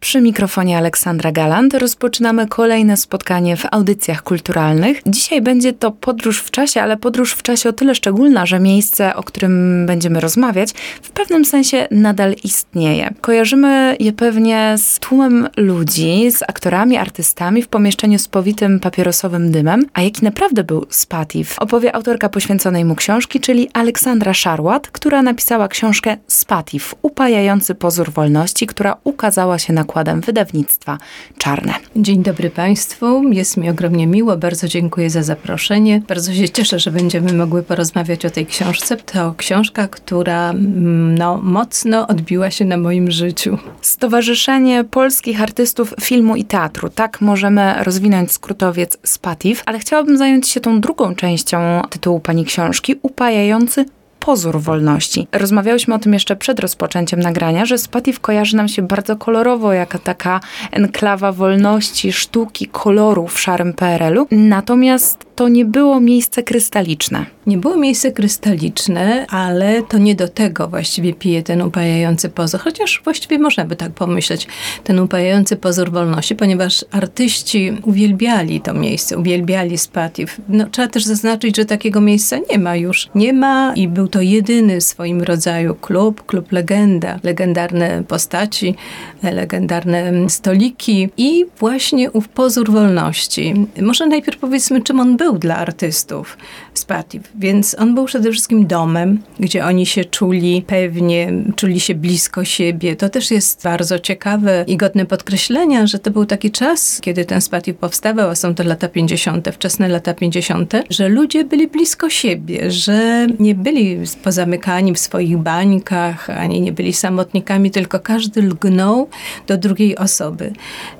Przy mikrofonie Aleksandra Galant rozpoczynamy kolejne spotkanie w audycjach kulturalnych. Dzisiaj będzie to podróż w czasie, ale podróż w czasie o tyle szczególna, że miejsce, o którym będziemy rozmawiać, w pewnym sensie nadal istnieje. Kojarzymy je pewnie z tłumem ludzi, z aktorami, artystami w pomieszczeniu z powitym papierosowym dymem, a jaki naprawdę był Spatif, opowie autorka poświęconej mu książki, czyli Aleksandra Szarłat, która napisała książkę Spatif, upajający pozór wolności, która ukazała się na nakładem wydawnictwa Czarne. Dzień dobry Państwu, jest mi ogromnie miło, bardzo dziękuję za zaproszenie. Bardzo się cieszę, że będziemy mogły porozmawiać o tej książce. To książka, która mm, no, mocno odbiła się na moim życiu. Stowarzyszenie Polskich Artystów Filmu i Teatru. Tak możemy rozwinąć skrótowiec SPATIF, ale chciałabym zająć się tą drugą częścią tytułu pani książki, upajający pozór wolności. Rozmawiałyśmy o tym jeszcze przed rozpoczęciem nagrania, że Spatif kojarzy nam się bardzo kolorowo, jako taka enklawa wolności, sztuki, koloru w szarym PRL-u. Natomiast to nie było miejsce krystaliczne. Nie było miejsce krystaliczne, ale to nie do tego właściwie pije ten upajający pozór, chociaż właściwie można by tak pomyśleć, ten upajający pozór wolności, ponieważ artyści uwielbiali to miejsce, uwielbiali Spatif. No, trzeba też zaznaczyć, że takiego miejsca nie ma już. Nie ma i był to jedyny w swoim rodzaju klub, klub legenda, legendarne postaci, legendarne stoliki i właśnie ów pozór wolności. Może najpierw powiedzmy, czym on był dla artystów Spatif. Więc on był przede wszystkim domem, gdzie oni się czuli pewnie, czuli się blisko siebie. To też jest bardzo ciekawe i godne podkreślenia, że to był taki czas, kiedy ten Spatif powstawał, a są to lata 50., wczesne lata 50., że ludzie byli blisko siebie, że nie byli pozamykani w swoich bańkach, ani nie byli samotnikami, tylko każdy lgnął do drugiej osoby.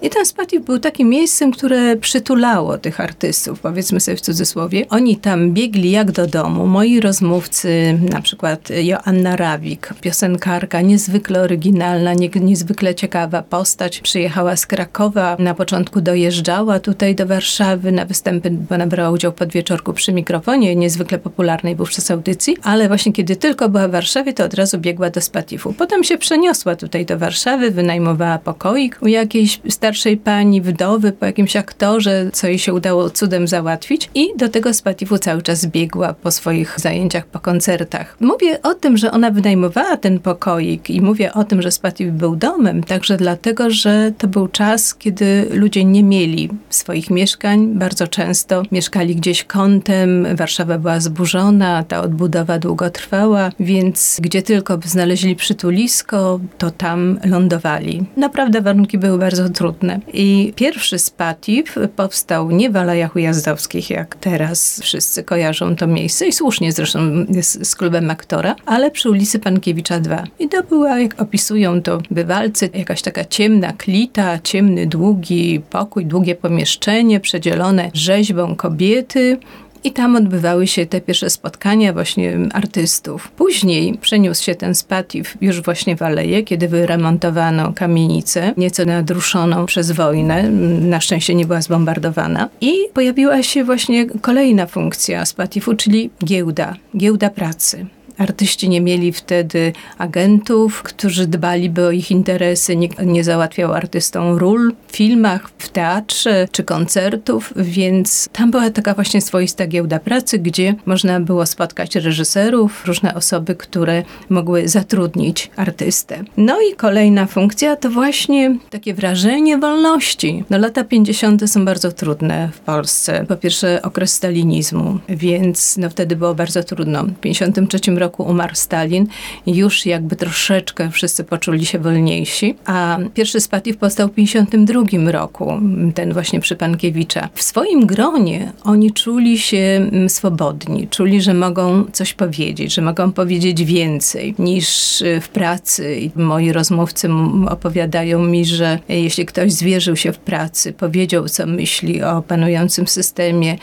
I ten Spatif był takim miejscem, które przytulało tych artystów, powiedzmy sobie w cudzysłowie. Oni tam biegli jak do domu. Moi rozmówcy, na przykład Joanna Rawik, piosenkarka, niezwykle oryginalna, nie, niezwykle ciekawa postać, przyjechała z Krakowa, na początku dojeżdżała tutaj do Warszawy na występy, bo brała udział pod wieczorku przy mikrofonie, niezwykle popularnej wówczas audycji, ale właśnie kiedy tylko była w Warszawie, to od razu biegła do Spatifu. Potem się przeniosła tutaj do Warszawy, wynajmowała pokoik u jakiejś starszej pani, wdowy, po jakimś aktorze, co jej się udało cudem załatwić i do tego Spatifu cały czas biegła po swoich zajęciach, po koncertach. Mówię o tym, że ona wynajmowała ten pokoik i mówię o tym, że Spatif był domem, także dlatego, że to był czas, kiedy ludzie nie mieli swoich mieszkań. Bardzo często mieszkali gdzieś kątem, Warszawa była zburzona, ta odbudowa długo trwała, więc gdzie tylko znaleźli przytulisko, to tam lądowali. Naprawdę warunki były bardzo trudne. I pierwszy Spatif powstał nie w Alejach Ujazdowskich, jak teraz wszyscy kojarzą to miejsce i słusznie zresztą jest z klubem aktora, ale przy ulicy Pankiewicza 2. I to była, jak opisują to bywalcy, jakaś taka ciemna klita, ciemny, długi pokój, długie pomieszczenie przedzielone rzeźbą kobiety, i tam odbywały się te pierwsze spotkania właśnie artystów. Później przeniósł się ten spatif już właśnie w Aleje, kiedy wyremontowano kamienicę, nieco nadruszoną przez wojnę. Na szczęście nie była zbombardowana. I pojawiła się właśnie kolejna funkcja spatifu, czyli giełda, giełda pracy. Artyści nie mieli wtedy agentów, którzy dbaliby o ich interesy. Nikt nie załatwiał artystom ról w filmach, w teatrze czy koncertów, więc tam była taka właśnie swoista giełda pracy, gdzie można było spotkać reżyserów, różne osoby, które mogły zatrudnić artystę. No i kolejna funkcja to właśnie takie wrażenie wolności. No lata 50. są bardzo trudne w Polsce. Po pierwsze okres stalinizmu, więc no wtedy było bardzo trudno. W 53 roku roku umarł Stalin, już jakby troszeczkę wszyscy poczuli się wolniejsi, a pierwszy Spatif powstał w 52 roku, ten właśnie przy Pankiewicza. W swoim gronie oni czuli się mm, swobodni, czuli, że mogą coś powiedzieć, że mogą powiedzieć więcej niż y, w pracy. Moi rozmówcy opowiadają mi, że jeśli ktoś zwierzył się w pracy, powiedział, co myśli o panującym systemie,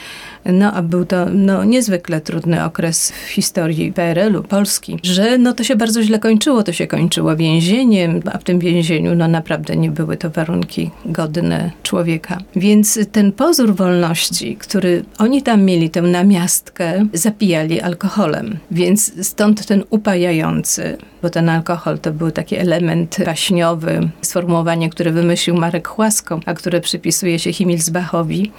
no a był to no, niezwykle trudny okres w historii PRL-u, Polski, że no to się bardzo źle kończyło. To się kończyło więzieniem, a w tym więzieniu no naprawdę nie były to warunki godne człowieka. Więc ten pozór wolności, który oni tam mieli, tę namiastkę, zapijali alkoholem. Więc stąd ten upajający, bo ten alkohol to był taki element baśniowy, sformułowanie, które wymyślił Marek Chłasko, a które przypisuje się Himmelsbachowi.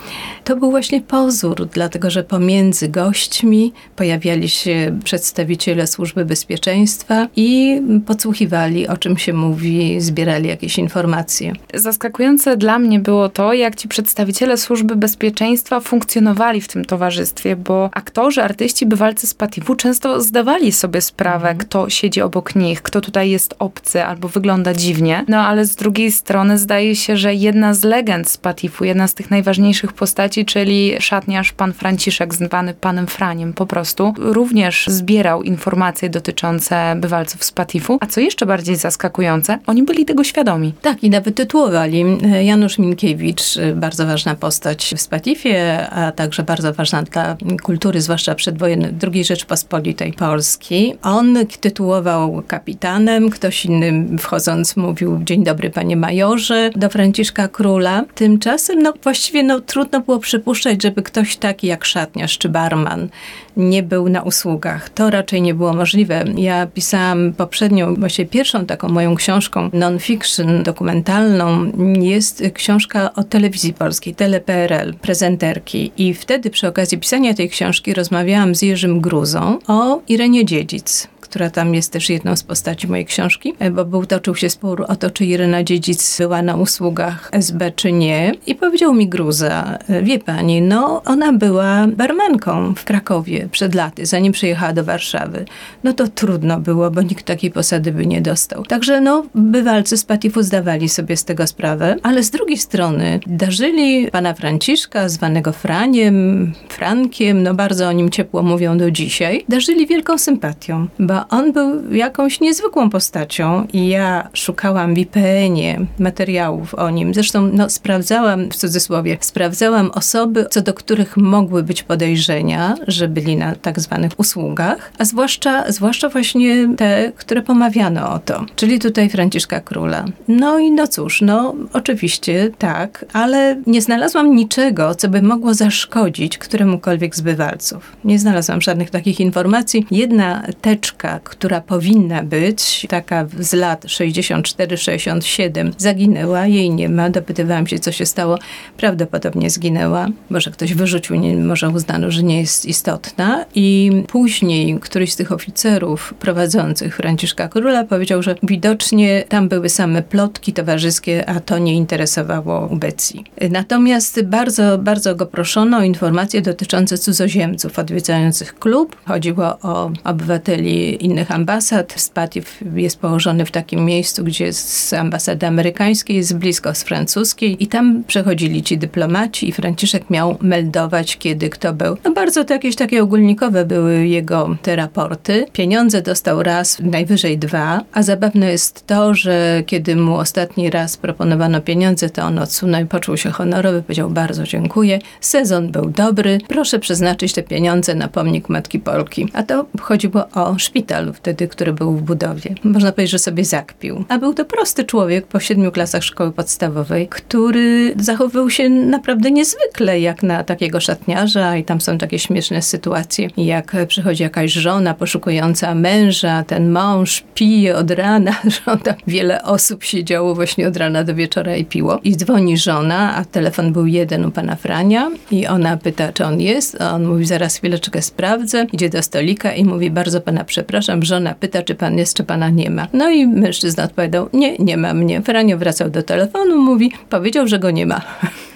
To był właśnie pozór, dlatego że pomiędzy gośćmi pojawiali się przedstawiciele służby bezpieczeństwa i podsłuchiwali, o czym się mówi, zbierali jakieś informacje. Zaskakujące dla mnie było to, jak ci przedstawiciele służby bezpieczeństwa funkcjonowali w tym towarzystwie, bo aktorzy, artyści, bywalcy z Patifu często zdawali sobie sprawę, Mhm. kto siedzi obok nich, kto tutaj jest obcy albo wygląda dziwnie. No ale z drugiej strony zdaje się, że jedna z legend z Patifu, jedna z tych najważniejszych postaci, czyli szatniarz pan Franciszek, zwany panem Franiem po prostu, również zbierał informacje dotyczące bywalców z Patifu. A co jeszcze bardziej zaskakujące, oni byli tego świadomi. Tak, i nawet tytułowali. Janusz Minkiewicz, bardzo ważna postać w Spatifie, a także bardzo ważna dla kultury, zwłaszcza przedwojennej II Rzeczpospolitej Polski. On tytułował kapitanem, ktoś inny wchodząc mówił dzień dobry panie majorze do Franciszka Króla. Tymczasem no właściwie no, trudno było przypuszczać, żeby ktoś taki jak szatniarz czy barman nie był na usługach. To raczej nie było możliwe. Ja pisałam poprzednią, właściwie pierwszą taką moją książką non-fiction, dokumentalną. Jest książka o telewizji polskiej, TelePRL, prezenterki. I wtedy przy okazji pisania tej książki rozmawiałam z Jerzym Gruzą o Irenie Dziedzic która tam jest też jedną z postaci mojej książki, bo był, toczył się spór o to, czy Irena Dziedzic była na usługach SB, czy nie. I powiedział mi Gruza, wie pani, no ona była barmanką w Krakowie przed laty, zanim przyjechała do Warszawy. No to trudno było, bo nikt takiej posady by nie dostał. Także no, bywalcy z Patifu zdawali sobie z tego sprawę, ale z drugiej strony darzyli pana Franciszka, zwanego Franiem, Frankiem, no bardzo o nim ciepło mówią do dzisiaj, darzyli wielką sympatią, bo on był jakąś niezwykłą postacią i ja szukałam w IPN-ie materiałów o nim. Zresztą no, sprawdzałam, w cudzysłowie, sprawdzałam osoby, co do których mogły być podejrzenia, że byli na tak zwanych usługach, a zwłaszcza, zwłaszcza właśnie te, które pomawiano o to, czyli tutaj Franciszka Króla. No i no cóż, no oczywiście tak, ale nie znalazłam niczego, co by mogło zaszkodzić któremukolwiek z bywalców. Nie znalazłam żadnych takich informacji. Jedna teczka która powinna być, taka z lat 64-67, zaginęła, jej nie ma. Dopytywałam się, co się stało. Prawdopodobnie zginęła. Może ktoś wyrzucił, nie, może uznano, że nie jest istotna. I później któryś z tych oficerów prowadzących Franciszka Króla powiedział, że widocznie tam były same plotki towarzyskie, a to nie interesowało Becji. Natomiast bardzo, bardzo go proszono o informacje dotyczące cudzoziemców odwiedzających klub. Chodziło o obywateli innych ambasad. Spatif jest położony w takim miejscu, gdzie z ambasady amerykańskiej jest blisko z francuskiej i tam przechodzili ci dyplomaci i Franciszek miał meldować, kiedy kto był. No bardzo to jakieś takie ogólnikowe były jego te raporty. Pieniądze dostał raz, najwyżej dwa, a zabawne jest to, że kiedy mu ostatni raz proponowano pieniądze, to on odsunął i poczuł się honorowy, powiedział bardzo dziękuję. Sezon był dobry, proszę przeznaczyć te pieniądze na pomnik Matki Polki. A to chodziło o szpital wtedy, który był w budowie. Można powiedzieć, że sobie zakpił. A był to prosty człowiek po siedmiu klasach szkoły podstawowej, który zachowywał się naprawdę niezwykle jak na takiego szatniarza i tam są takie śmieszne sytuacje, jak przychodzi jakaś żona poszukująca męża, ten mąż pije od rana, tam wiele osób siedziało właśnie od rana do wieczora i piło i dzwoni żona, a telefon był jeden u pana Frania i ona pyta, czy on jest, a on mówi, zaraz chwileczkę sprawdzę, idzie do stolika i mówi, bardzo pana przepraszam, żona pyta, czy pan jest, czy pana nie ma. No i mężczyzna odpowiadał, nie, nie ma mnie. Franio wracał do telefonu, mówi, powiedział, że go nie ma.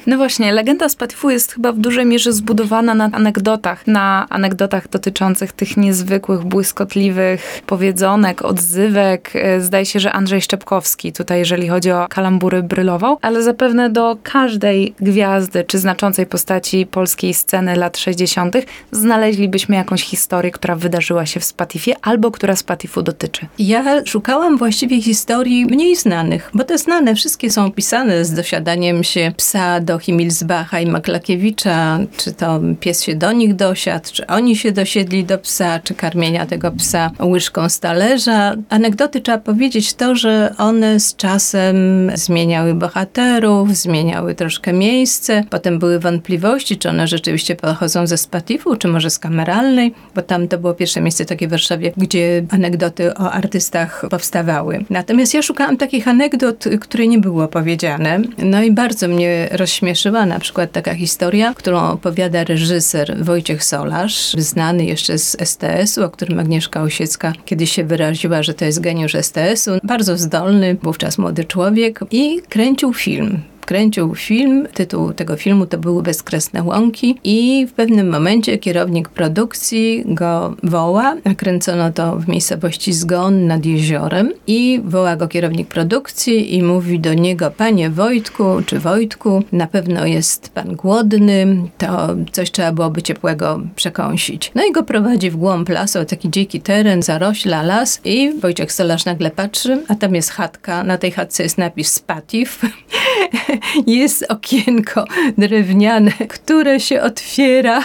No właśnie, legenda z jest chyba w dużej mierze zbudowana na anegdotach, na anegdotach dotyczących tych niezwykłych, błyskotliwych powiedzonek, odzywek. E, Zdaje się, że Andrzej Szczepkowski tutaj, jeżeli chodzi o kalambury, brylował, ale zapewne do każdej gwiazdy czy znaczącej postaci polskiej sceny lat 60. znaleźlibyśmy jakąś historię, która wydarzyła się w Spatifie albo która Spatifu dotyczy. Ja szukałam właściwie historii mniej znanych, bo te znane wszystkie są opisane z dosiadaniem się psa do Himmelsbacha i Maklakiewicza, czy to pies się do nich dosiadł, czy oni się dosiedli do psa, czy karmienia tego psa łyżką z talerza. Anegdoty trzeba powiedzieć to, że one z czasem zmieniały bohaterów, zmieniały troszkę miejsce. Potem były wątpliwości, czy one rzeczywiście pochodzą ze Spatifu, czy może z kameralnej, bo tam to było pierwsze miejsce takie w Warszawie, gdzie anegdoty o artystach powstawały. Natomiast ja szukałam takich anegdot, które nie były opowiedziane. No i bardzo mnie rozśmieszyła na przykład taka historia, którą opowiada reżyser Wojciech Solarz, znany jeszcze z STS-u, o którym Agnieszka Osiecka kiedyś się wyraziła, że to jest geniusz STS-u. Bardzo zdolny, wówczas młody człowiek i kręcił film kręcił film. Tytuł tego filmu to były Bezkresne Łąki i w pewnym momencie kierownik produkcji go woła. Kręcono to w miejscowości Zgon nad jeziorem i woła go kierownik produkcji i mówi do niego, panie Wojtku czy Wojtku, na pewno jest pan głodny, to coś trzeba byłoby ciepłego przekąsić. No i go prowadzi w głąb lasu, taki dziki teren, zarośla, las i Wojciech Solarz nagle patrzy, a tam jest chatka, na tej chatce jest napis Spatif jest okienko drewniane, które się otwiera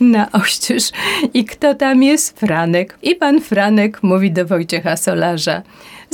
na oścież. I kto tam jest? Franek. I pan Franek mówi do Wojciecha Solarza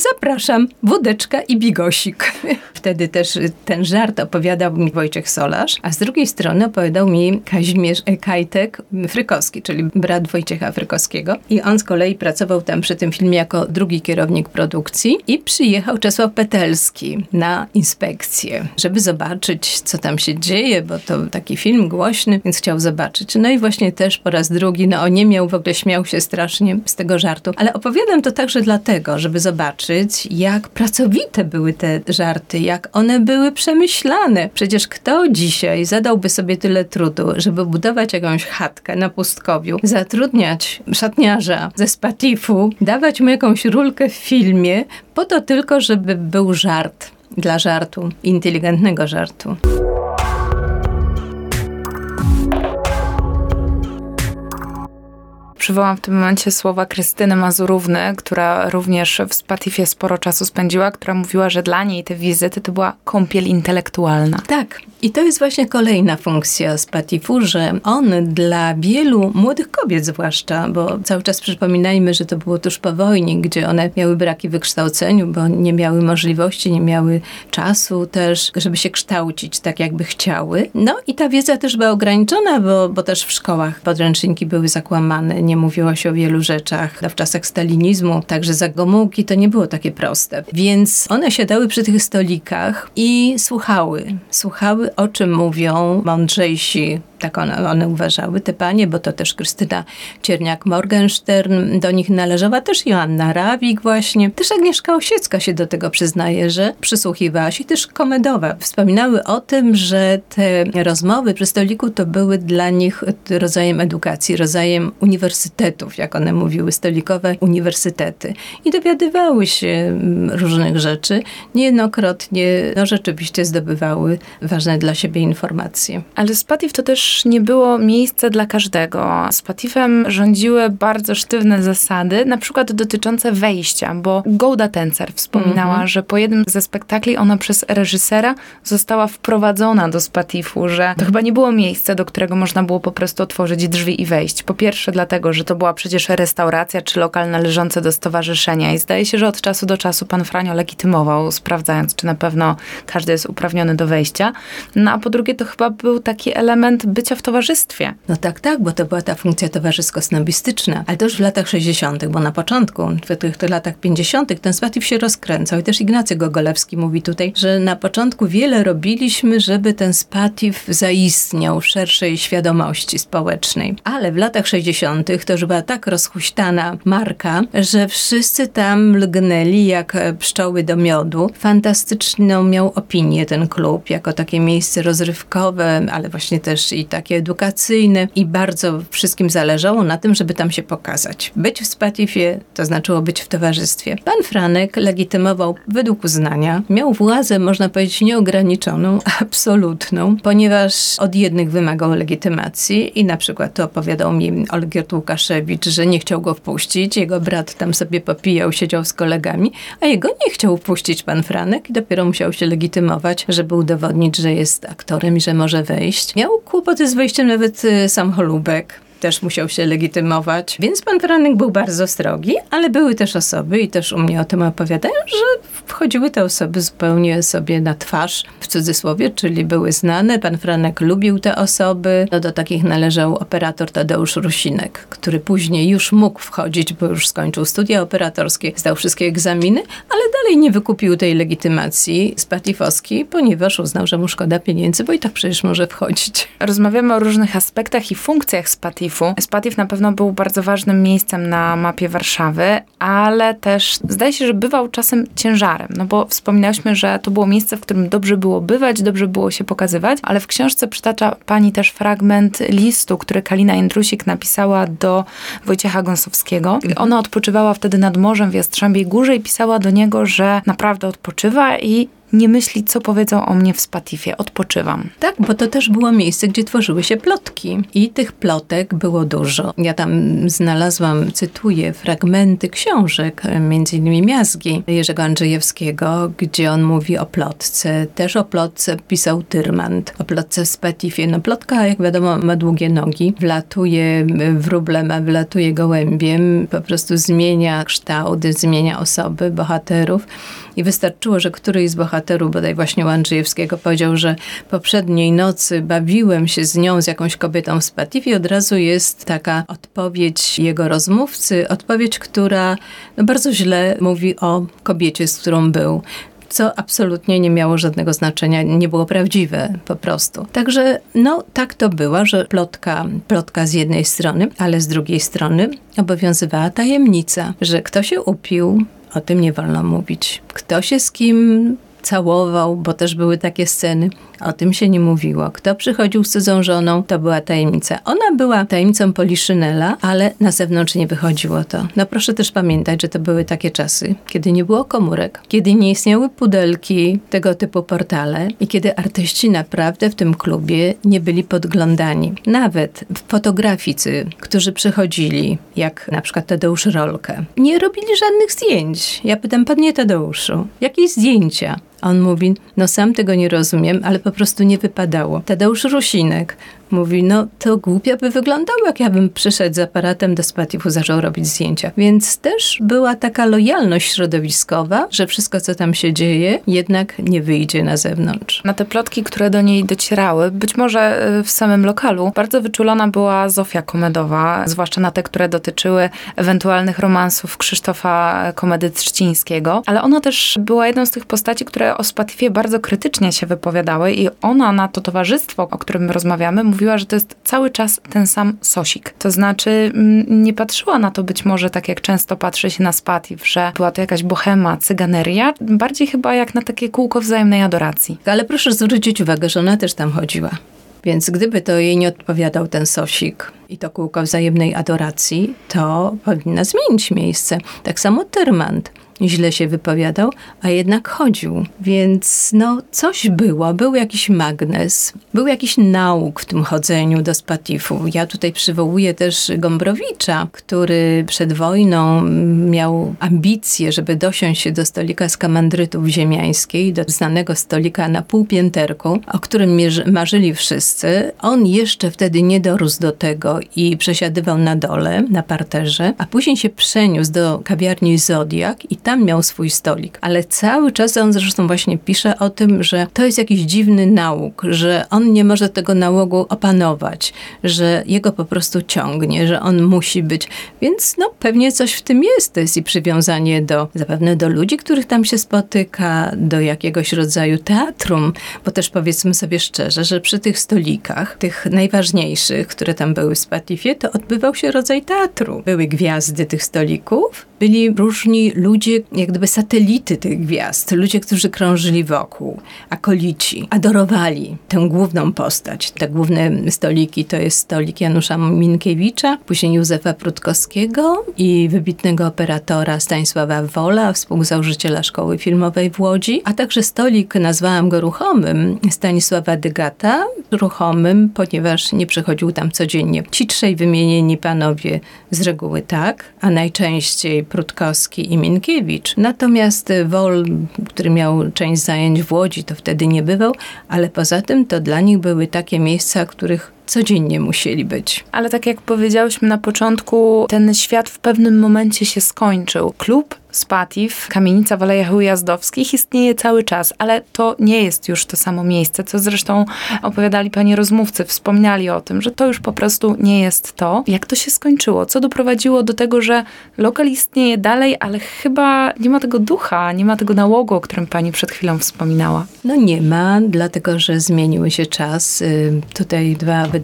zapraszam, wódeczka i bigosik. Wtedy też ten żart opowiadał mi Wojciech Solarz, a z drugiej strony opowiadał mi Kazimierz Kajtek Frykowski, czyli brat Wojciecha Frykowskiego. I on z kolei pracował tam przy tym filmie jako drugi kierownik produkcji i przyjechał Czesław Petelski na inspekcję, żeby zobaczyć, co tam się dzieje, bo to taki film głośny, więc chciał zobaczyć. No i właśnie też po raz drugi, no on nie miał, w ogóle śmiał się strasznie z tego żartu, ale opowiadam to także dlatego, żeby zobaczyć, jak pracowite były te żarty, jak one były przemyślane. Przecież kto dzisiaj zadałby sobie tyle trudu, żeby budować jakąś chatkę na pustkowiu, zatrudniać szatniarza ze Spatifu, dawać mu jakąś rulkę w filmie, po to tylko, żeby był żart dla żartu, inteligentnego żartu. Przywołam w tym momencie słowa Krystyny Mazurówny, która również w Spatifie sporo czasu spędziła, która mówiła, że dla niej te wizyty to była kąpiel intelektualna. Tak, i to jest właśnie kolejna funkcja Spatifu, że on dla wielu młodych kobiet zwłaszcza, bo cały czas przypominajmy, że to było tuż po wojnie, gdzie one miały braki w wykształceniu, bo nie miały możliwości, nie miały czasu też, żeby się kształcić tak, jakby chciały. No i ta wiedza też była ograniczona, bo, bo też w szkołach podręczniki były zakłamane, nie mówiło się o wielu rzeczach. W czasach stalinizmu, także za Gomułki to nie było takie proste. Więc one siadały przy tych stolikach i słuchały. Słuchały, o czym mówią mądrzejsi tak one, one uważały, te panie, bo to też Krystyna Cierniak-Morgenstern, do nich należała też Joanna Rawik właśnie. Też Agnieszka Osiecka się do tego przyznaje, że przysłuchiwała się, też Komedowa. Wspominały o tym, że te rozmowy przy stoliku to były dla nich rodzajem edukacji, rodzajem uniwersytetów, jak one mówiły, stolikowe uniwersytety. I dowiadywały się mm, różnych rzeczy. Niejednokrotnie no, rzeczywiście zdobywały ważne dla siebie informacje. Ale Spatif to też nie było miejsca dla każdego. Z Patifem rządziły bardzo sztywne zasady, na przykład dotyczące wejścia, bo Golda Tencer wspominała, mm -hmm. że po jednym ze spektakli ona przez reżysera została wprowadzona do Spatifu, że to chyba nie było miejsce, do którego można było po prostu otworzyć drzwi i wejść. Po pierwsze dlatego, że to była przecież restauracja czy lokal należący do stowarzyszenia i zdaje się, że od czasu do czasu pan Franio legitymował, sprawdzając, czy na pewno każdy jest uprawniony do wejścia. No a po drugie to chyba był taki element bycia w towarzystwie. No tak, tak, bo to była ta funkcja towarzysko-snobistyczna, ale to już w latach 60., bo na początku, w tych, tych latach 50., ten spatyw się rozkręcał i też Ignacy Gogolewski mówi tutaj, że na początku wiele robiliśmy, żeby ten spatyw zaistniał w szerszej świadomości społecznej. Ale w latach 60. to już była tak rozhuśtana marka, że wszyscy tam lgnęli jak pszczoły do miodu. Fantastyczną miał opinię ten klub, jako takie miejsce rozrywkowe, ale właśnie też i takie edukacyjne i bardzo wszystkim zależało na tym, żeby tam się pokazać. Być w Spatifie to znaczyło być w towarzystwie. Pan Franek legitymował według uznania, miał władzę, można powiedzieć, nieograniczoną, absolutną, ponieważ od jednych wymagał legitymacji i na przykład to opowiadał mi Olgierd Łukaszewicz, że nie chciał go wpuścić, jego brat tam sobie popijał, siedział z kolegami, a jego nie chciał wpuścić pan Franek i dopiero musiał się legitymować, żeby udowodnić, że jest aktorem i że może wejść. Miał kłopoty z wejściem nawet y, sam Holubek też musiał się legitymować. Więc pan Franek był bardzo strogi, ale były też osoby, i też u mnie o tym opowiadają, że wchodziły te osoby zupełnie sobie na twarz, w cudzysłowie, czyli były znane. Pan Franek lubił te osoby. No, do takich należał operator Tadeusz Rusinek, który później już mógł wchodzić, bo już skończył studia operatorskie, zdał wszystkie egzaminy, ale dalej nie wykupił tej legitymacji spatifowskiej, ponieważ uznał, że mu szkoda pieniędzy, bo i tak przecież może wchodzić. Rozmawiamy o różnych aspektach i funkcjach Spatif Spatifu. Spatif na pewno był bardzo ważnym miejscem na mapie Warszawy, ale też zdaje się, że bywał czasem ciężarem, no bo wspominałyśmy, że to było miejsce, w którym dobrze było bywać, dobrze było się pokazywać, ale w książce przytacza pani też fragment listu, który Kalina Jędrusik napisała do Wojciecha Gąsowskiego. Ona odpoczywała wtedy nad morzem w Jastrzębiej Górze i pisała do niego, że naprawdę odpoczywa i nie myśli, co powiedzą o mnie w Spatifie. Odpoczywam. Tak, bo to też było miejsce, gdzie tworzyły się plotki. I tych plotek było dużo. Ja tam znalazłam, cytuję, fragmenty książek, między innymi Miazgi Jerzego Andrzejewskiego, gdzie on mówi o plotce. Też o plotce pisał Tyrmand, o plotce w Spatifie. No plotka, jak wiadomo, ma długie nogi, wlatuje wróblem, a wylatuje gołębiem, po prostu zmienia kształt, zmienia osoby, bohaterów. I wystarczyło, że któryś z bohaterów, bodaj właśnie u Andrzejewskiego, powiedział, że poprzedniej nocy bawiłem się z nią, z jakąś kobietą w Spatifie. Od razu jest taka odpowiedź jego rozmówcy, odpowiedź, która no, bardzo źle mówi o kobiecie, z którą był co absolutnie nie miało żadnego znaczenia, nie było prawdziwe po prostu. Także no tak to była, że plotka, plotka z jednej strony, ale z drugiej strony obowiązywała tajemnica, że kto się upił, o tym nie wolno mówić. Kto się z kim całował, bo też były takie sceny. O tym się nie mówiło. Kto przychodził z cudzą żoną, to była tajemnica. Ona była tajemnicą Poliszynela, ale na zewnątrz nie wychodziło to. No proszę też pamiętać, że to były takie czasy, kiedy nie było komórek, kiedy nie istniały pudelki, tego typu portale i kiedy artyści naprawdę w tym klubie nie byli podglądani. Nawet fotograficy, którzy przychodzili, jak na przykład Tadeusz Rolkę, nie robili żadnych zdjęć. Ja pytam, panie Tadeuszu, jakie zdjęcia? On mówi, no sam tego nie rozumiem, ale po prostu nie wypadało. Tadeusz Rusinek mówi, no to głupio by wyglądało, jak ja bym przyszedł z aparatem do Spatifu, zaczął robić zdjęcia. Więc też była taka lojalność środowiskowa, że wszystko, co tam się dzieje, jednak nie wyjdzie na zewnątrz. Na te plotki, które do niej docierały, być może y, w samym lokalu, bardzo wyczulona była Zofia Komedowa, zwłaszcza na te, które dotyczyły ewentualnych romansów Krzysztofa Komedy Trzcińskiego, ale ona też była jedną z tych postaci, które o Spatifie bardzo krytycznie się wypowiadały i ona na to towarzystwo, o którym rozmawiamy, mówiła, że to jest cały czas ten sam sosik. To znaczy mm, nie patrzyła na to być może tak, jak często patrzy się na Spatif, że była to jakaś bohema, cyganeria, bardziej chyba jak na takie kółko wzajemnej adoracji. Ale proszę zwrócić uwagę, że ona też tam chodziła. Więc gdyby to jej nie odpowiadał ten sosik i to kółko wzajemnej adoracji, to powinna zmienić miejsce. Tak samo Tyrmand źle się wypowiadał, a jednak chodził. Więc no, coś było, był jakiś magnes, był jakiś nauk w tym chodzeniu do Spatifu. Ja tutaj przywołuję też Gombrowicza, który przed wojną miał ambicje, żeby dosiąść się do stolika z kamandrytów ziemiańskiej, do znanego stolika na półpięterku, o którym marzyli wszyscy. On jeszcze wtedy nie dorósł do tego i przesiadywał na dole, na parterze, a później się przeniósł do kawiarni Zodiak i tam tam miał swój stolik, ale cały czas on zresztą właśnie pisze o tym, że to jest jakiś dziwny nauk, że on nie może tego nałogu opanować, że jego po prostu ciągnie, że on musi być. Więc no pewnie coś w tym jest. To jest i przywiązanie do, zapewne do ludzi, których tam się spotyka, do jakiegoś rodzaju teatrum, bo też powiedzmy sobie szczerze, że przy tych stolikach, tych najważniejszych, które tam były w Spatifie, to odbywał się rodzaj teatru. Były gwiazdy tych stolików, byli różni ludzie, jak gdyby satelity tych gwiazd, ludzie, którzy krążyli wokół, akolici, adorowali tę główną postać. Te główne stoliki to jest stolik Janusza Minkiewicza, później Józefa Prutkowskiego i wybitnego operatora Stanisława Wola, współzałożyciela Szkoły Filmowej w Łodzi, a także stolik, nazwałam go ruchomym, Stanisława Dygata, ruchomym, ponieważ nie przychodził tam codziennie. Ci trzej wymienieni panowie z reguły tak, a najczęściej Prutkowski i Minkiewicz. Natomiast Wol, który miał część zajęć w Łodzi, to wtedy nie bywał, ale poza tym to dla nich były takie miejsca, których codziennie musieli być. Ale tak jak powiedziałyśmy na początku, ten świat w pewnym momencie się skończył. Klub Spatif, kamienica w Alejach Ujazdowskich istnieje cały czas, ale to nie jest już to samo miejsce, co zresztą opowiadali pani rozmówcy, wspomniali o tym, że to już po prostu nie jest to. Jak to się skończyło? Co doprowadziło do tego, że lokal istnieje dalej, ale chyba nie ma tego ducha, nie ma tego nałogu, o którym pani przed chwilą wspominała? No nie ma, dlatego że zmieniły się czas. Tutaj dwa wydarzenia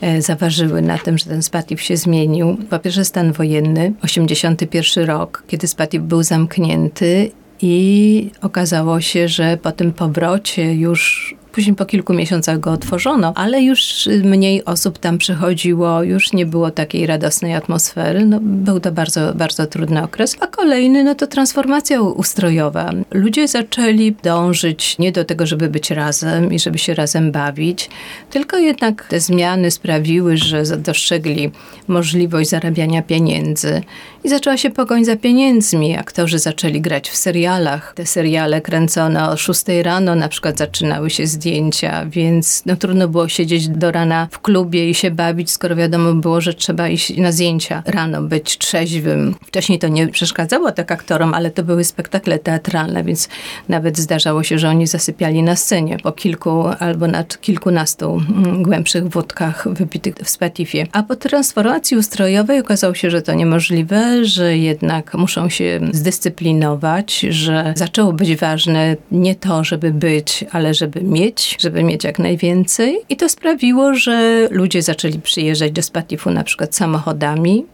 e, zaważyły na tym, że ten Spatif się zmienił. Po pierwsze stan wojenny, 81 rok, kiedy Spatif był zamknięty i okazało się, że po tym powrocie już Później po kilku miesiącach go otworzono, ale już mniej osób tam przychodziło, już nie było takiej radosnej atmosfery. No, był to bardzo, bardzo trudny okres. A kolejny, no to transformacja ustrojowa. Ludzie zaczęli dążyć nie do tego, żeby być razem i żeby się razem bawić, tylko jednak te zmiany sprawiły, że dostrzegli możliwość zarabiania pieniędzy i zaczęła się pogoń za pieniędzmi. Aktorzy zaczęli grać w serialach. Te seriale kręcone o 6 rano na przykład zaczynały się z zdjęcia, więc no, trudno było siedzieć do rana w klubie i się bawić, skoro wiadomo było, że trzeba iść na zdjęcia rano, być trzeźwym. Wcześniej to nie przeszkadzało tak aktorom, ale to były spektakle teatralne, więc nawet zdarzało się, że oni zasypiali na scenie po kilku albo nad kilkunastu mm, głębszych wódkach wypitych w Spatifie. A po transformacji ustrojowej okazało się, że to niemożliwe, że jednak muszą się zdyscyplinować, że zaczęło być ważne nie to, żeby być, ale żeby mieć mieć, żeby mieć jak najwięcej. I to sprawiło, że ludzie zaczęli przyjeżdżać do Spatifu na przykład samochodami,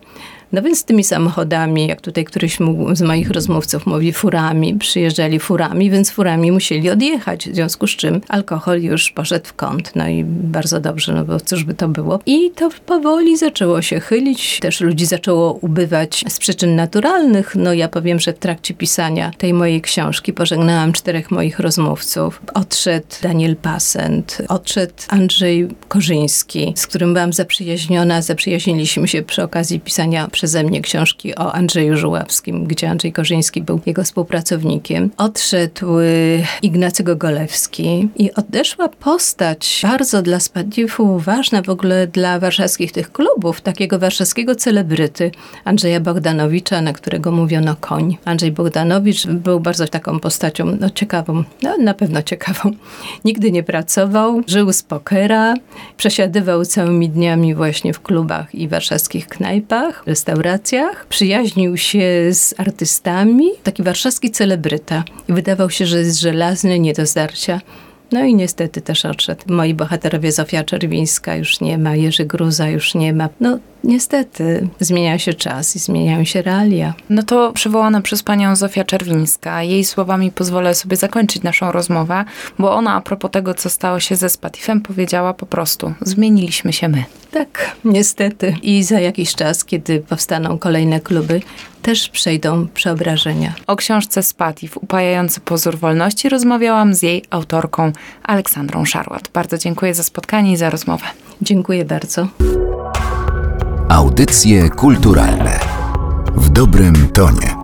no więc tymi samochodami, jak tutaj któryś z moich rozmówców mówi, furami, przyjeżdżali furami, więc furami musieli odjechać, w związku z czym alkohol już poszedł w kąt. No i bardzo dobrze, no bo cóż by to było. I to powoli zaczęło się chylić, też ludzi zaczęło ubywać z przyczyn naturalnych. No ja powiem, że w trakcie pisania tej mojej książki pożegnałam czterech moich rozmówców. Odszedł Daniel Pasent, odszedł Andrzej Korzyński, z którym byłam zaprzyjaźniona. Zaprzyjaźniliśmy się przy okazji pisania przeze mnie książki o Andrzeju Żuławskim, gdzie Andrzej Korzyński był jego współpracownikiem. Odszedł y, Ignacy Gogolewski i odeszła postać bardzo dla Spadifu ważna w ogóle dla warszawskich tych klubów, takiego warszawskiego celebryty Andrzeja Bogdanowicza, na którego mówiono koń. Andrzej Bogdanowicz był bardzo taką postacią no, ciekawą, no, na pewno ciekawą. Nigdy nie pracował, żył z pokera, przesiadywał całymi dniami właśnie w klubach i warszawskich knajpach, restauracjach, przyjaźnił się z artystami, taki warszawski celebryta i wydawał się, że jest żelazny, nie do zdarcia. No i niestety też odszedł. Moi bohaterowie Zofia Czerwińska już nie ma, Jerzy Gruza już nie ma. No niestety zmienia się czas i zmieniają się realia. No to przywołana przez panią Zofia Czerwińska. Jej słowami pozwolę sobie zakończyć naszą rozmowę, bo ona a propos tego, co stało się ze Spatifem, powiedziała po prostu, zmieniliśmy się my. Tak, niestety. I za jakiś czas, kiedy powstaną kolejne kluby, też przejdą przeobrażenia. O książce Spatif, upajający pozór wolności, rozmawiałam z jej autorką Aleksandrą Szarłat. Bardzo dziękuję za spotkanie i za rozmowę. Dziękuję bardzo. Audycje kulturalne w dobrym tonie.